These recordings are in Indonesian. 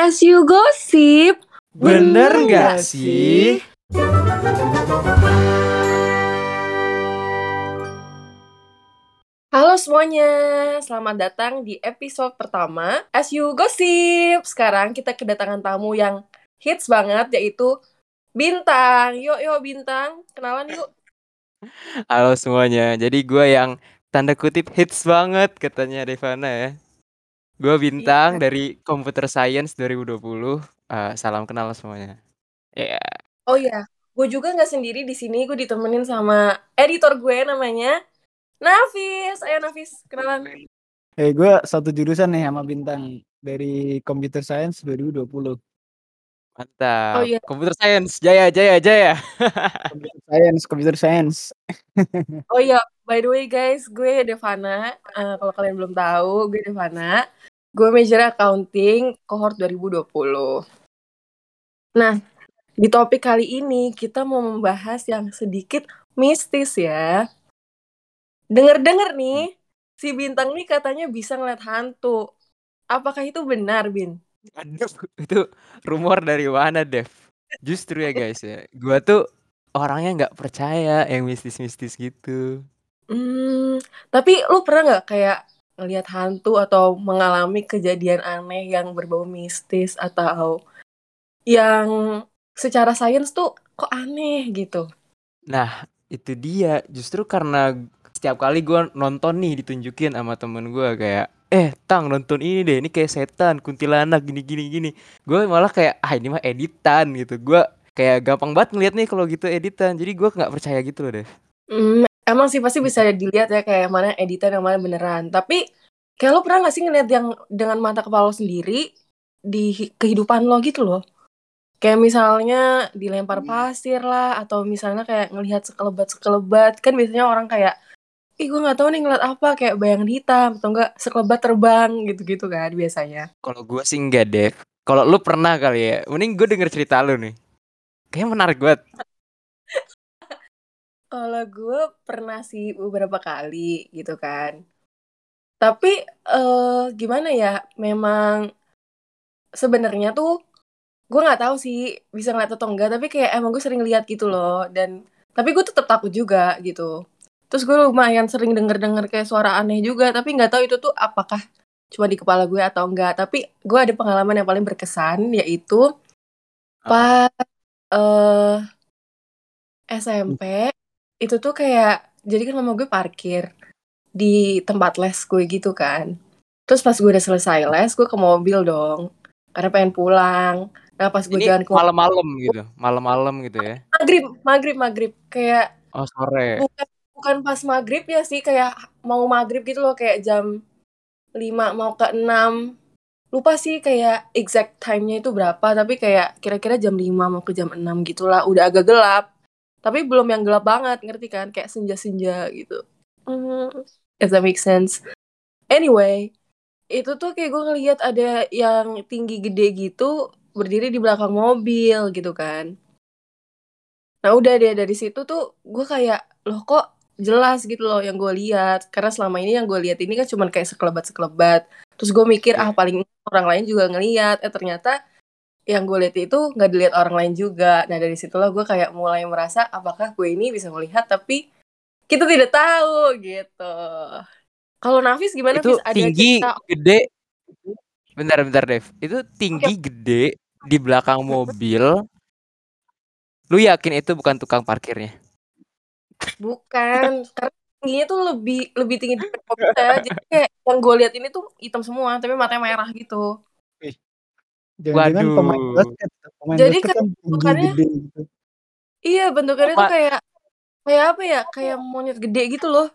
As you gosip, Bener nggak sih? Halo semuanya, selamat datang di episode pertama As You Gossip. Sekarang kita kedatangan tamu yang hits banget yaitu Bintang. Yuk yuk Bintang, kenalan yuk. Halo semuanya. Jadi gue yang tanda kutip hits banget katanya Devana ya. Gue bintang Iya. dari Computer Science 2020. Eh, salam kenal semuanya. Ya. Oh iya, gue juga nggak sendiri di sini, gue ditemenin sama editor gue namanya Nafis. Ayo Nafis, kenalan. Eh gue satu jurusan nih sama Bintang dari Computer Science 2020. Mantap. Oh iya. Computer Science, jaya jaya jaya. Computer Science, Computer Science. Oh iya, by the way guys, gue Devana. Eh, kalau kalian belum tahu, gue Devana. Gue major accounting cohort 2020. Nah, di topik kali ini kita mau membahas yang sedikit mistis ya. Dengar-dengar nih, si Bintang nih katanya bisa ngeliat hantu. Apakah itu benar, Bin? Aduh, itu rumor dari mana, Dev? Justru ya guys ya, gue tuh orangnya nggak percaya yang mistis-mistis gitu. Hmm, tapi lu pernah nggak kayak ngelihat hantu atau mengalami kejadian aneh yang berbau mistis atau yang secara sains tuh kok aneh gitu? Nah, itu dia. Justru karena setiap kali gue nonton nih ditunjukin sama temen gue kayak, eh tang nonton ini deh, ini kayak setan, kuntilanak, gini gini gini. Gue malah kayak, ah ini mah editan gitu. Gue kayak gampang banget ngeliat nih kalau gitu editan. Jadi gue nggak percaya gitu loh deh. Hmm, emang sih pasti bisa dilihat ya kayak mana editan yang mana beneran. Tapi kayak lo pernah gak sih ngeliat yang dengan mata kepala lo sendiri di hi- kehidupan lo gitu loh? Kayak misalnya dilempar pasir lah atau misalnya kayak ngelihat sekelebat-sekelebat. Kan biasanya orang kayak ih gue nggak tahu nih ngeliat apa kayak bayangan hitam atau enggak sekelebat terbang gitu-gitu kan biasanya. Kalau gue sih enggak deh. Kalau lu pernah kali ya, mending gue denger cerita lu nih. Kayaknya menarik banget. Kalau gue pernah sih beberapa kali gitu kan. Tapi eh gimana ya? Memang sebenarnya tuh gue nggak tahu sih bisa ngeliat atau enggak. Tapi kayak emang gue sering lihat gitu loh. Dan tapi gue tetap takut juga gitu. Terus gue lumayan sering denger-denger kayak suara aneh juga. Tapi nggak tahu itu tuh apakah cuma di kepala gue atau enggak. Tapi gue ada pengalaman yang paling berkesan yaitu pas eh SMP itu tuh kayak jadi kan mama gue parkir di tempat les gue gitu kan. Terus pas gue udah selesai les gue ke mobil dong. Karena pengen pulang. Nah pas gue Ini jalan ke malam-malam gitu, malam-malam gitu ya. maghrib maghrib maghrib kayak Oh sore. bukan bukan pas maghrib ya sih kayak mau maghrib gitu loh kayak jam 5 mau ke 6 lupa sih kayak exact time-nya itu berapa tapi kayak kira-kira jam 5 mau ke jam 6 gitulah. Udah agak gelap tapi belum yang gelap banget ngerti kan? Kayak senja-senja gitu. Hmm, if that makes sense. Anyway itu tuh kayak gue ngeliat ada yang tinggi gede gitu berdiri di belakang mobil gitu kan. Nah udah deh dari situ tuh gue kayak loh kok jelas gitu loh yang gue lihat? Karena selama ini yang gue lihat ini kan cuma kayak sekelebat sekelebat terus gue mikir ah Iya. paling orang lain juga ngeliat. Eh ternyata yang gue lihat itu nggak dilihat orang lain juga nah dari situlah gue kayak mulai merasa apakah gue ini bisa melihat tapi kita tidak tahu gitu kalau Nafis gimana Itu Fis ada tinggi, cerita gede. Bentar, bentar, Dev. Itu tinggi, gede di belakang mobil. Lu yakin itu bukan tukang parkirnya? bukan karena tingginya tuh lebih lebih tinggi dari mobilnya jadi kayak yang gue lihat ini tuh hitam semua tapi matanya merah gitu Jangan-jangan pemain Waduh. basket, pemain Jadi basket kan kan tinggi bentukannya- gede gitu. Iya bentukannya tuh kayak kayak apa ya? Kayak monyet gede gitu loh.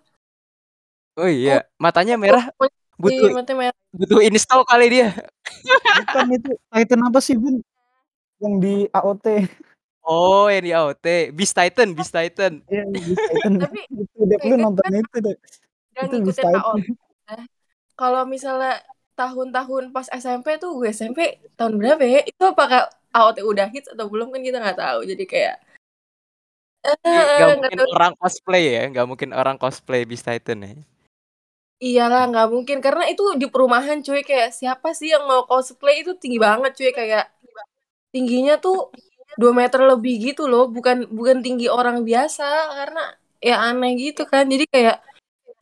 Oh iya, matanya merah. Monyet Butuh matanya merah. butuh install kali dia. Bukan itu Titan apa sih Bun? Yang di AOT. Oh, yang di AOT. Beast Titan, Beast Titan. Iya, Beast Titan. Tapi itu deh lu kayaknya nonton kan itu deh. Gak Itu Beast ngikutin Titan. AOT. Kalau misalnya tahun-tahun pas SMP tuh gue SMP tahun berapa ya? Itu apakah AOT udah hits atau belum kan kita nggak tahu. Jadi kayak eh nggak mungkin tahu. orang cosplay ya, gak mungkin orang cosplay Beast Titan ya. Iyalah nggak mungkin karena itu di perumahan cuy kayak siapa sih yang mau cosplay itu tinggi banget cuy kayak tingginya tuh 2 meter lebih gitu loh bukan bukan tinggi orang biasa karena ya aneh gitu kan jadi kayak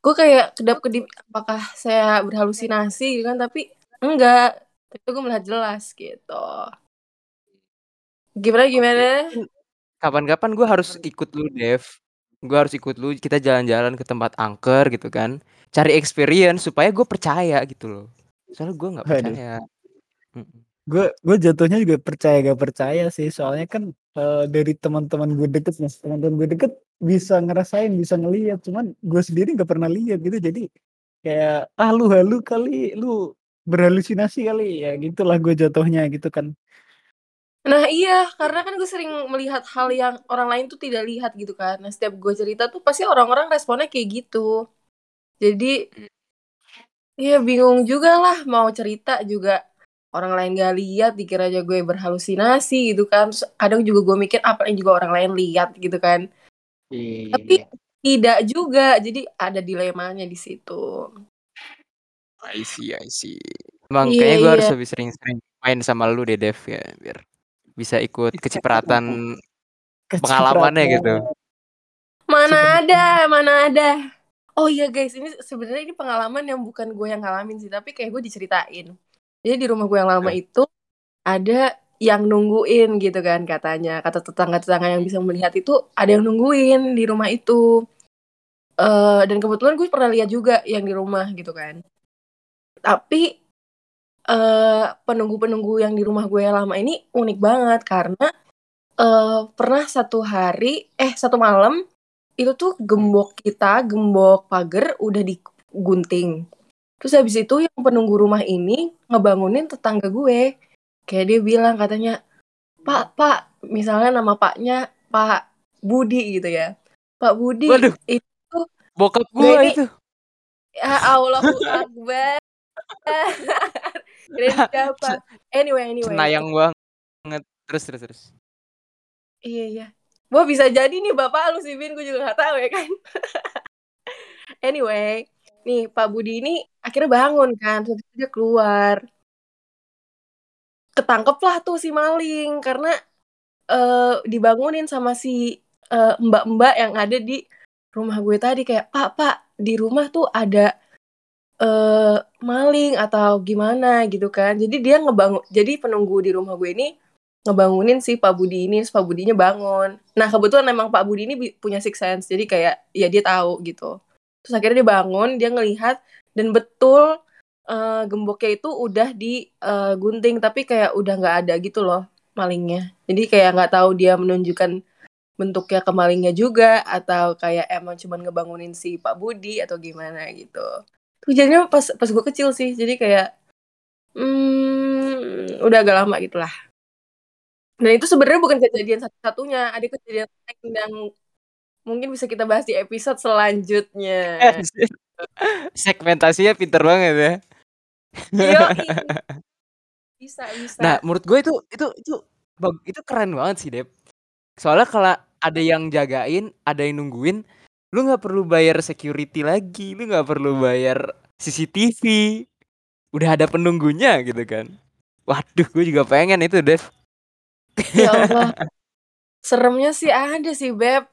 gue kayak kedap-kedip apakah saya berhalusinasi gitu kan tapi enggak. Itu gue melihat jelas gitu. Gimana gimana? Kapan-kapan gue harus ikut lu Dev. Gue harus ikut lu kita jalan-jalan ke tempat angker gitu kan. Cari experience supaya gue percaya gitu loh. Soalnya gue nggak percaya. Gue gue jatuhnya juga percaya gak percaya sih. Soalnya kan eh, dari teman-teman gue deket nih teman-teman gue deket bisa ngerasain bisa ngelihat cuman gue sendiri nggak pernah lihat gitu. Jadi kayak ah lu halu kali lu berhalusinasi kali. Ya gitulah gue jatuhnya gitu kan. Nah iya, karena kan gue sering melihat hal yang orang lain tuh tidak lihat gitu kan. Nah setiap gue cerita tuh pasti orang-orang responnya kayak gitu. Jadi, ya bingung juga lah mau cerita juga orang lain gak lihat dikira aja gue berhalusinasi gitu kan. Terus kadang juga gue mikir apa yang juga orang lain lihat gitu kan. Tapi tidak juga, jadi ada dilemanya di situ. I see I see emang Iya, kayaknya gue harus iya. lebih sering-sering main sama lu deh Dev ya biar bisa ikut kecipratan pengalamannya gitu Mana ada, mana ada. Oh iya guys, ini sebenarnya ini pengalaman yang bukan gue yang ngalamin sih, tapi kayak gue diceritain. Jadi di rumah gue yang lama Eh. itu ada yang nungguin gitu kan katanya. Kata tetangga-tetangga yang bisa melihat itu ada yang nungguin di rumah itu. Eh dan kebetulan gue pernah lihat juga yang di rumah gitu kan. Tapi eh penunggu-penunggu yang di rumah gue yang lama ini unik banget karena eh pernah satu hari eh satu malam itu tuh gembok kita, gembok pagar udah digunting. Terus habis itu yang penunggu rumah ini ngebangunin tetangga gue. Kayak dia bilang katanya, "Pak, Pak," misalnya nama paknya Pak Budi gitu ya. "Pak Budi, Waduh. itu bokap Gue ini itu ya Allahu Akbar." Kirain siapa? Anyway, anyway. senayang banget terus terus terus Iya, iya. Wah bisa jadi nih bapak lu sih Bin, gue juga gak tahu ya kan. anyway, nih Pak Budi ini akhirnya bangun kan, terus dia keluar. Ketangkep lah tuh si maling karena eh dibangunin sama si eh, mbak-mbak yang ada di rumah gue tadi kayak Pak Pak di rumah tuh ada eh maling atau gimana gitu kan. Jadi dia ngebangun, jadi penunggu di rumah gue ini ngebangunin si Pak Budi ini, Pak Budinya bangun. Nah kebetulan emang Pak Budi ini punya six sense, jadi kayak ya dia tahu gitu. Terus akhirnya dia bangun, dia ngelihat dan betul eh, gemboknya itu udah digunting, tapi kayak udah nggak ada gitu loh malingnya. Jadi kayak nggak tahu dia menunjukkan bentuknya ke malingnya juga atau kayak emang cuman ngebangunin si Pak Budi atau gimana gitu. Tuh jadinya pas pas gue kecil sih, jadi kayak hmm, udah agak lama gitu lah. Dan itu sebenarnya bukan kejadian satu-satunya, ada kejadian lain yang mungkin bisa kita bahas di episode selanjutnya. segmentasinya pinter banget ya Yoi. Bisa, bisa. Nah, menurut gue itu itu itu itu keren banget sih, Dep. Soalnya kalau ada yang jagain, ada yang nungguin, lu nggak perlu bayar security lagi, lu nggak perlu bayar CCTV. Udah ada penunggunya gitu kan. Waduh, gue juga pengen itu, Dev. ya Allah. Seremnya sih ada sih, Beb.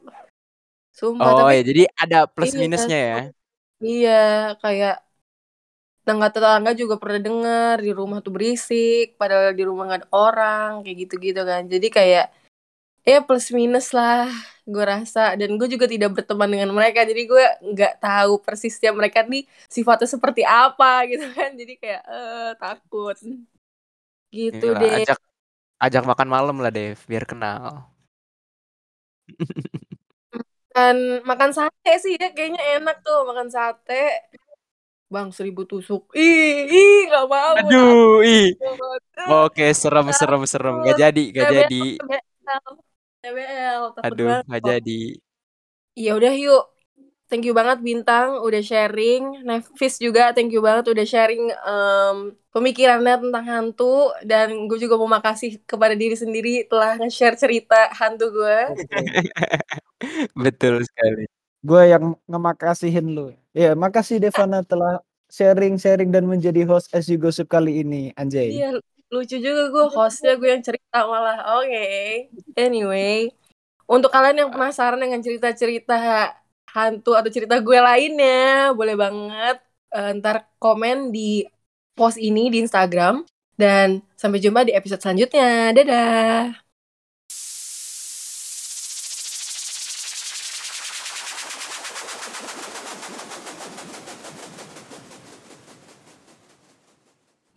Sumpah, Oh tapi ya, jadi ada plus Iya. minusnya ya. iya, kayak tetangga-tetangga juga pernah dengar di rumah tuh berisik, padahal di rumah nggak ada orang, kayak gitu-gitu kan. Jadi kayak ya plus minus lah gue rasa dan gue juga tidak berteman dengan mereka jadi gue nggak tahu persisnya mereka nih sifatnya seperti apa gitu kan jadi kayak eh takut gitu Inilah, deh ajak ajak makan malam lah, Dev, biar kenal. dan makan sate sih ya kayaknya enak tuh makan sate bang seribu tusuk ih ih nggak mau Aduh, ih. Oke, serem serem serem. Gak jadi, gak TBL, jadi. TBL, TBL, Aduh, banget gak jadi. Ya udah yuk. Thank you banget Bintang udah sharing. Nevis juga thank you banget udah sharing em, pemikirannya tentang hantu dan gue juga mau makasih kepada diri sendiri telah nge-share cerita hantu gue. Betul sekali. gue yang ngemakasihin lu Ya, makasih Devana telah sharing-sharing dan menjadi host As You Gossip kali ini, Anjay. Iya, lucu juga gue hostnya gue yang cerita malah. Oke. Anyway, untuk kalian yang penasaran dengan cerita-cerita hantu atau cerita gue lainnya, boleh banget eh, ntar komen di post ini di Instagram. Dan sampai jumpa di episode selanjutnya. Dadah.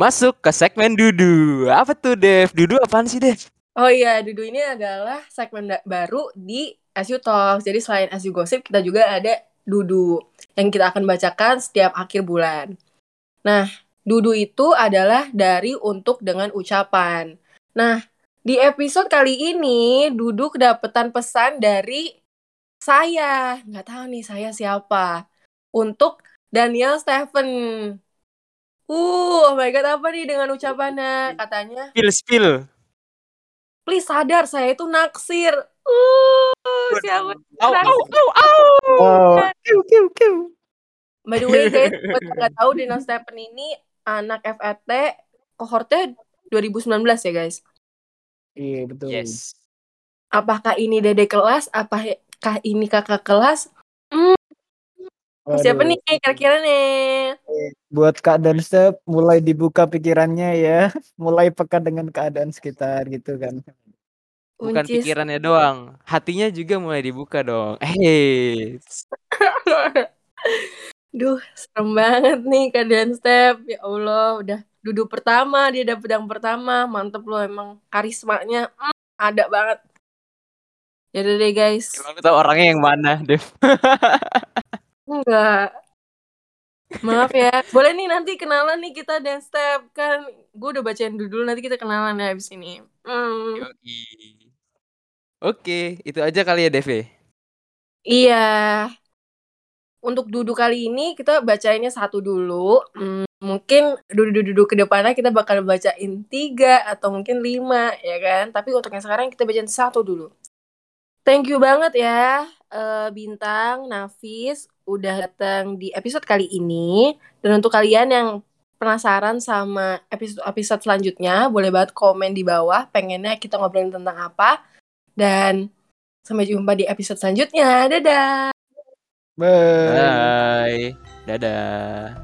Masuk ke segmen Dudu. Apa tuh, Dev? Dudu apaan sih, Dev? Oh iya, Dudu ini adalah segmen baru di As You Talk. Jadi selain You Gossip, kita juga ada Dudu yang kita akan bacakan setiap akhir bulan. Nah, Dudu itu adalah dari untuk dengan ucapan. Nah, di episode kali ini, Dudu kedapetan pesan dari saya. Nggak tahu nih saya siapa. Untuk Daniel Stephen. Uh, oh my god, apa nih dengan ucapannya? Katanya, Spill, spill. please sadar saya itu naksir. Uh, siapa Au, au, au, au. Oh, kiu, kiu, kiu. By the way guys, buat yang nggak tahu Daniel Stephen ini anak FET kohortnya 2019 ya guys. Iya, betul. Yes. Apakah ini dede kelas? Apakah ini kakak kelas? Waduh. Siapa nih kira-kira nih? Buat Kak dan Step, mulai dibuka pikirannya ya. Mulai peka dengan keadaan sekitar gitu kan. Bukan Uncis. pikirannya doang, hatinya juga mulai dibuka dong. Eh, Duh, serem banget nih keadaan Step. Ya Allah, udah duduk pertama, dia dapet yang pertama. Mantep loh emang karismanya mm, ada banget. Ya udah deh guys. emang lu orangnya yang mana, Dev? Enggak. Maaf ya. Boleh nih nanti kenalan nih kita dan Step. Kan gue udah bacain dulu nanti kita kenalan ya abis ini. Hmm. Yoi. Oke, itu aja kali ya, Dev. ya? Iya. Untuk duduk kali ini kita bacainnya satu dulu. Hmm, mungkin duduk-duduk ke depannya kita bakal bacain tiga atau mungkin lima ya kan. Tapi untuk yang sekarang kita bacain satu dulu. Thank you banget ya eh, Bintang, Nafis udah datang di episode kali ini. Dan untuk kalian yang penasaran sama episode-episode selanjutnya, boleh banget komen di bawah pengennya kita ngobrolin tentang apa. Dan sampai jumpa di episode selanjutnya. Dadah! Bye. Bye. Dadah.